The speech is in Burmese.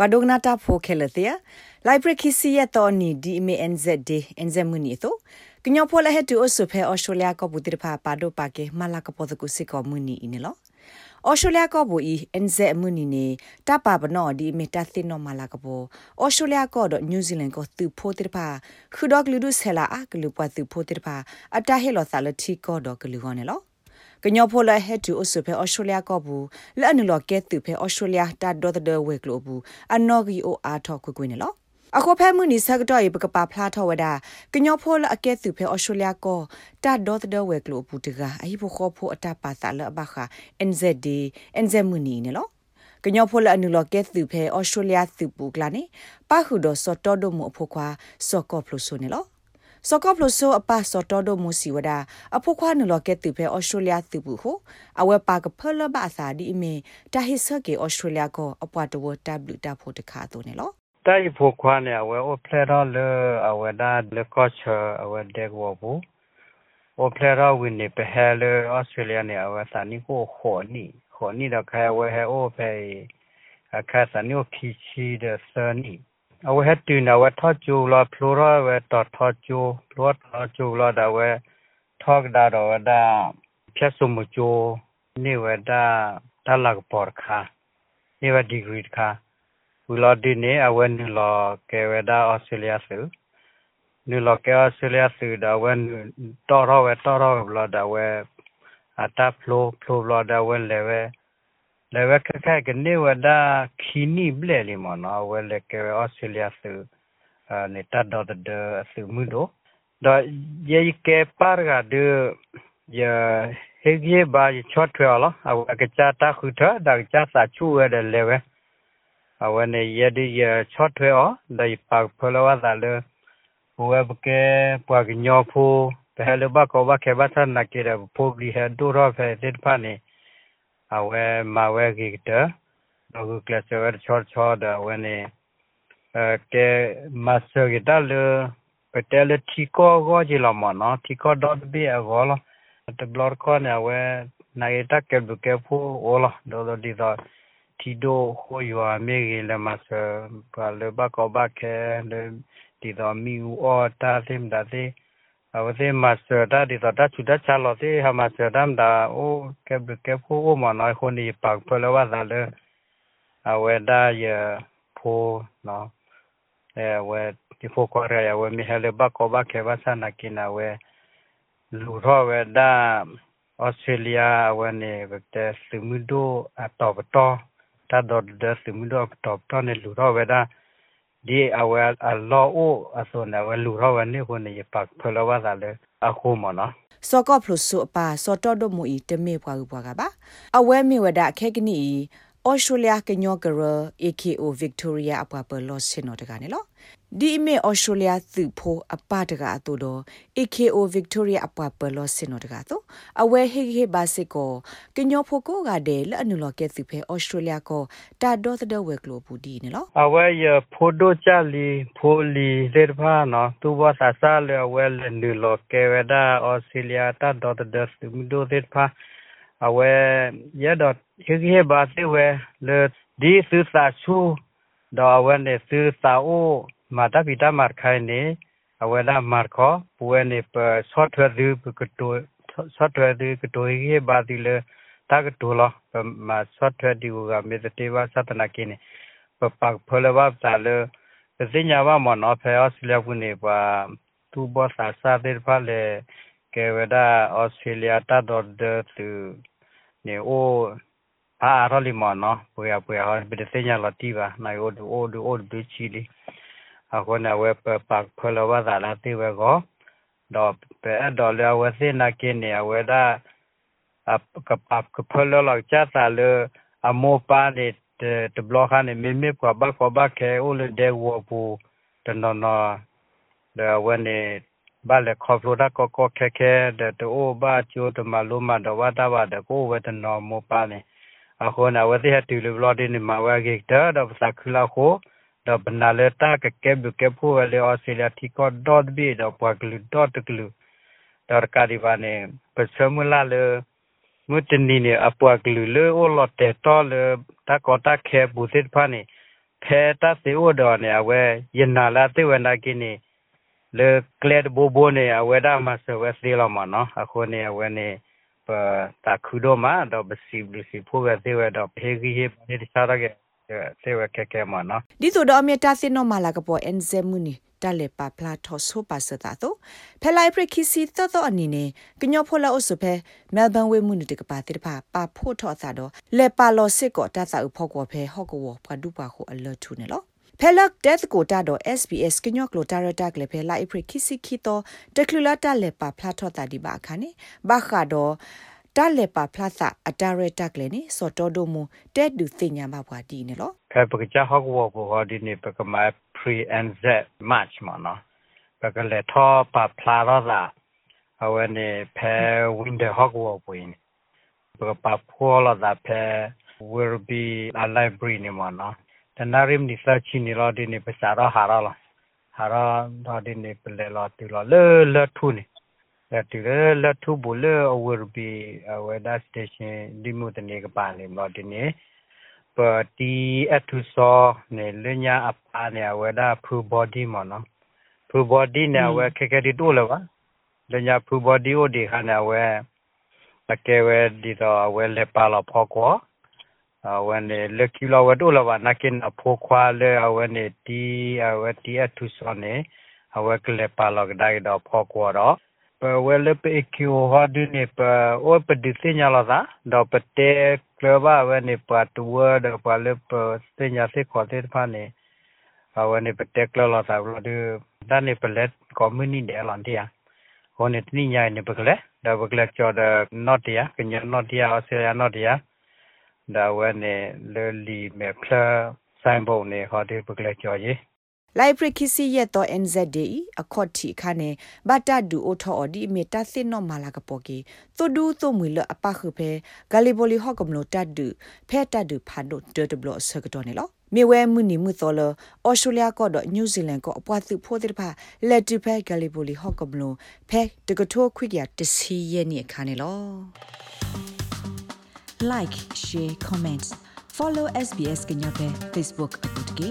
ဝါဒိုနာတာဖိုခဲလတဲ့လိုက်ပရခီစီယတော်နီဒီမီအန်ဇက်ဒီအန်ဇက်မူနီတိုကညောဖိုလာဟက်တူအဆုဖဲအော်စတြေးလျကပူတိဖာပါဒိုပါကေမလာကပေါ်တကုစီကောမူနီအင်းလောအော်စတြေးလျကဘူအီအန်ဇက်မူနီနေတပါပနောဒီမီတာသင်းနောမလာကပေါ်အော်စတြေးလျကောဒနယူးဇီလန်ကိုသူဖိုတိဖာခူဒေါကလူဒုဆဲလာအကလူပွားသူဖိုတိဖာအတာဟဲလောသလတီကောဒကလူဟောနေလော ကညောဖိုလာဟက်တူအဆုဖဲအော်စတြေးလျကောဘူးလဲ့နူလောကဲတူဖဲအော်စတြေးလျတာဒေါ်ဒဝဲကလိုဘူးအနော်ဂီအိုအာထောက်ခွကွနေလောအခုဖဲမှုနီဆက်တော့ရပကပါဖလာထောဝဒကညောဖိုလအကဲသူဖဲအော်စတြေးလျကိုတာဒေါ်ဒဝဲကလိုပူတကအဟိဖိုခေါဖိုအတာပါသလဘခ NZD NZ မှုနီနေလောကညောဖိုလအနုလကဲသူဖဲအော်စတြေးလျသူပူကလာနေပါခုဒစောတော်ဒိုမအဖို့ခွာစောကောဖလိုဆိုနေလော စကောပလိုဆိုအပါစောတော်ဒိုမူစီဝဒအဖို့ခွာနလကဲတူဖဲဩစတြေးလျသူဘူးဟုအဝဲပါကဖလဘအစာဒီအမေတာဟိဆကေဩစတြေးလျကိုအပွားတဝတဘတာဖို့တခါတော့နေလောတိုင်ဖို့ခွာနေအဝဲအိုဖလက်တော့လေအဝဲဒါလေကော့ချ်အဝဲဒက်ဝဘူးအိုဖလက်တော့ဝင်နေပဟဲလေဩစတြေးလျနေအဝဲစာနီကိုခေါ်နီခေါ်နီတော့ခဲဝဲဟဲအိုဖဲအခါစာနီကိုခီချီတဲ့စနီ အဝဲတူနဝဲထော့ကျူလာဖလိုရဝဲတော့ထော့ကျူဖလိုထော့ကျူလာဒါဝဲထော့ဒါတော့ဒါဖြတ်စုံမကျူနေဝဲဒါတလကပေါ်ခါနေဝဲဒီဂရီခါဝီလာဒီနေအဝဲနူလာကဲဝဲဒါဩစတြေးလျဆူနူလာကဲဩစတြေးလျဆူဒါဝဲတော်တော့ဝဲတော်တော့ဘလာဒါဝဲအတာဖလိုဖလိုဘလာဒါဝဲလေဝဲ လေဝဲခက်ခက်ကနေဝဒါခီနီဘလဲလီမနော်ဝဲလေကဲဩစတြေးလျဆူနေတာတော့ဒဆူမှုတော့ဒါယေကဲပါရကဒယဟေဂေဘာချော့ထွေလာအဝကချတာခုထဒါချစာချူဝဲတယ်လေဝဲအဝနေယဒီယချော့ထွေအောဒိပါဖလောဝဒါလေဝဲဘကဲပွားကညောဖူဘဲလဘကောဘခေဘသနာကေရဖူဘလီဟဒူရောဖဲစစ်ဖာနေ အဝဲမဝဲဂီတတော့ကလစဝဲချော့ချော့ဒါဝဲနေအဲကဲမတ်ဆာဂီတလေပတဲလတီကိုကိုဂျီလမနော်တီကိုဒေါတ်ဘီအဂောလတဘလော့ကောနေဝဲနိုင်တကဲဘကဲဖူအိုလာဒေါ်ဒီတော့တီဒိုဟိုယွာမေဂီလမဆာပါလေဘကောဘခဲလေဒီတော့မီဦးအော်တာသင်ဒါသေးအဝသေးမဆာတာဒီတော့တချူတချလောသေး ဟမဆာဒမ်ဒါအိုကဲဘကဲဖိုအိုမနိုင်ခွန်ဒီပတ်ဖလဝဒါလေအဝဲဒါရဖိုနော်အဲဝဲဒီဖိုကောရရဝဲမီဟလေဘကောဘခဲဘာစနာကိနာဝဲလူရောဝဲဒါဩစတြေးလျဝဲနေဘတဲ့စမှုဒိုအတော့တော့တာဒတ်ဒစမှု ဒိုတော့တော့နေလူရောဝဲဒါဒီအဝဲအလောအိုအစောနဝဲလူရောဝဲနေခုနေပတ်ဖလဝဒါလေအခုမနော်စောကောဖလို့ဆိုပါစောတော်ဒမူဤတမေပွားပွားကပါအဝဲမြေဝဒခဲကနီ ဩစတြေးလျကညောကရ AKO Victoria အပပလောစင်နော်တကနေလောဒီမေဩစတြေးလျသူဖိုအပတကအတူတော့ AKO Victoria အပပလောစင်နော်တကတော့အဝဲဟေဟေဘာစစ်ကိုကညောဖိုကိုကတဲ့လအနုလောကဲသူဖဲဩစတြေးလျကိုတာဒေါ်တဲ့ဝဲကလိုပူဒီနေလောအဝဲရဖိုဒိုချလီဖိုလီလေဖာနော်သူဘဆာဆာလေဝဲလနုလောကဲဝဒါဩစတြေးလျတာဒေါ်တဲ့သူမီဒိုတဲ့ဖာ အဝဲရတော့ဟေဟေဘာစစ်ဝဲလေဒီစူစာချူတော့ဝဲနေစူစာအိုမာတာပီတာမာခိုင်နေအဝဲလာမာခေါပူဝဲနေပဆော့ထွဲသူပကတိုဆော့ထွဲသူကတိုဟေဘာတီလေတာကတိုလာမဆော့ထွဲဒီကမေတတေဝသတနာကိနေပပဖလဝတာလေစဉ္ညာဝမနောဖေအောစလျခုနေပါသူဘောစာစာဒေဖာလေ ကေဝဒဩစတြေးလျတာဒေါ်ဒသူနေအိုအာရလီမနော်ပွေပွေဟာဘယ်တဲ့ညာလတီပါနိုင်အိုဒူအိုဒူအိုဒူချီလီအခုနဝဲပတ်ဖလဝဒါလာတိဝဲကိုတော့ပဲတော့လဝစနာကင်းနေဝဲဒါအကပကဖလလောက်ချတာလေအမောပါနေတဘလခါနေမေမေကဘကဘခဲအိုလေဒေဝပူတနော်နော်ဒါဝဲနေ ဘာလေခေါဖလိုဒါကောကောခဲခဲတဲ့တိုးဘာချိုတမလုံးမတော့ဝတာဝတဲ့ကိုဝဲတနော်မောပါနေအခုနဝဲတဲ့တူလူဘလော်ဒီနေမှာဝဲကိတဲ့တော့စခလာခိုတော့ဘနာလေတာကကဲဘကဲဖိုလေအော်စတြေးလျတီကောဒေါ့ဘီတော့ပွားကလူဒေါ့တကလူတော့ကာဒီဘာနေပစမလာလေမတနီနေအပွားကလူလေအိုလော်တဲတော်လေတာကောတာခဲဘူစစ်ဖာနေဖဲတာစေဝဒနေအဝဲယနာလာတေဝနာကိနေ လေကလက်ဘိုဘိုနေအဝဲဒါမဆဝဲသေးလောမနော်အခုနေအဝဲနေပတာခုဒိုမာတော့ဘစီဘစီဖိုးဝဲသေးဝဲတော့ဟေဂီဟေနေတစားရကသေးဝဲကဲကဲမနော်ဒီဆိုတော့အမြတာစင်နော်မာလာကပေါ်အန်ဇမူနီတလေပါပလာထောဆိုပါစတာတော့ဖဲလိုက်ပရခီစီသတော့အနေနဲ့ကညောဖိုလာအုပ်စဖဲမဲလ်ဘန်ဝေမှုနတကပါတိတပါပါဖို့ထော့တာတော့လေပါလောစစ်ကောတသအဖို့ကောဖဲဟော့ကောပဒူပါခုအလတ်ထူနေလော ဖဲလက်ဒက်ကိုတာတော့ SBS ကညော့ကလိုတာရတာကလေဖဲလိုက်ပရခီစီခီတော့တကလူလာတလေပါဖလာထော့တာဒီပါခါနေဘာခါတော့တလက်ပါဖလာသအတာရတက်လေနေစော်တော်တို့မူတဲ့ဒူသိညာမှာဘွာဒီနေလောဖဲပကကြဟောက်ဝဘောဒီနေပကမ pre and z match မနော်ပကလေထောပါဖလာရတာအဝနေဖဲ window hawk wo puin ပကပါဖောလာတာဖဲ will be a library နေမနော် တနာရင်းဒီ search နေလို့ဒီနေပစာရဟာရလားဟာရတော့ဒီနေပလေလို့တူလို့လေလေထူနေလက်တူလေလက်ထူဘူလေ will be a weather station ဒီမှုတနေကပါနေလို့ဒီနေပတီအထုစောနေလညာအပါနေဝဲဒါ full body မနော် full body နေဝဲခက်ခဲတီတိုးလပါလညာ full body ိုဒီခါနေဝဲတကယ်ဝဲဒီတော့ဝဲလက်ပါလို့ဖော်ကော အဝဲနေလက်ကီလောဝဲတိုးလပါနကင်အဖိုးခွာလေအဝဲနေတီအဝဲတီအထုစောနေအဝဲကလက်ပါလို့ဒါတော့ဖော်ကောတော့ပဝဲလပအကျိုဟာဒီနေပအိုပဒီစညာလာသာတော့ပတေကလဘဝနေပတ်ဝဒပလပစညာစေခေါ်တဲ့ဖာနေအဝနေပတေကလလာသာဘဒဒနေပလက်ကွန်မြူနီဒေလန်တီယာဟိုနေတနိညာနေပကလေဒါပကလက်ချောဒနော့တီယာကညနော့တီယာအော်စတြေးလျနော့တီယာ ဒါဝနေလေလီမေဖလာဆိုင်ဘုံနေဟောဒီပကလက်ချောကြီးလိုက်ပရခီစီရဲ့တော့ NZD အခေါတ်တီခါနေဘတ်တဒူအိုထော်ဒီမီတာစင်နော်မာလာကပေါ်ကီတူဒူတူမွေလအပခုဖဲဂလီဘိုလီဟော့ကမလို့တဒူဖဲတဒူဖာဒိုဒဒဘလဆကတော့နေလောမြေဝဲမှုနီမှုတော်လအော်စတြေးလျကတော့နယူးဇီလန်ကအပွားသူဖိုးတဲ့ဖာလက်တူဖဲဂလီဘိုလီဟော့ကမလို့ဖဲတကထိုးခွိကတစီရဲ့နေခါနေလော like share comments follow SBS ကညော့ပဲ Facebook အပုတ်ကေ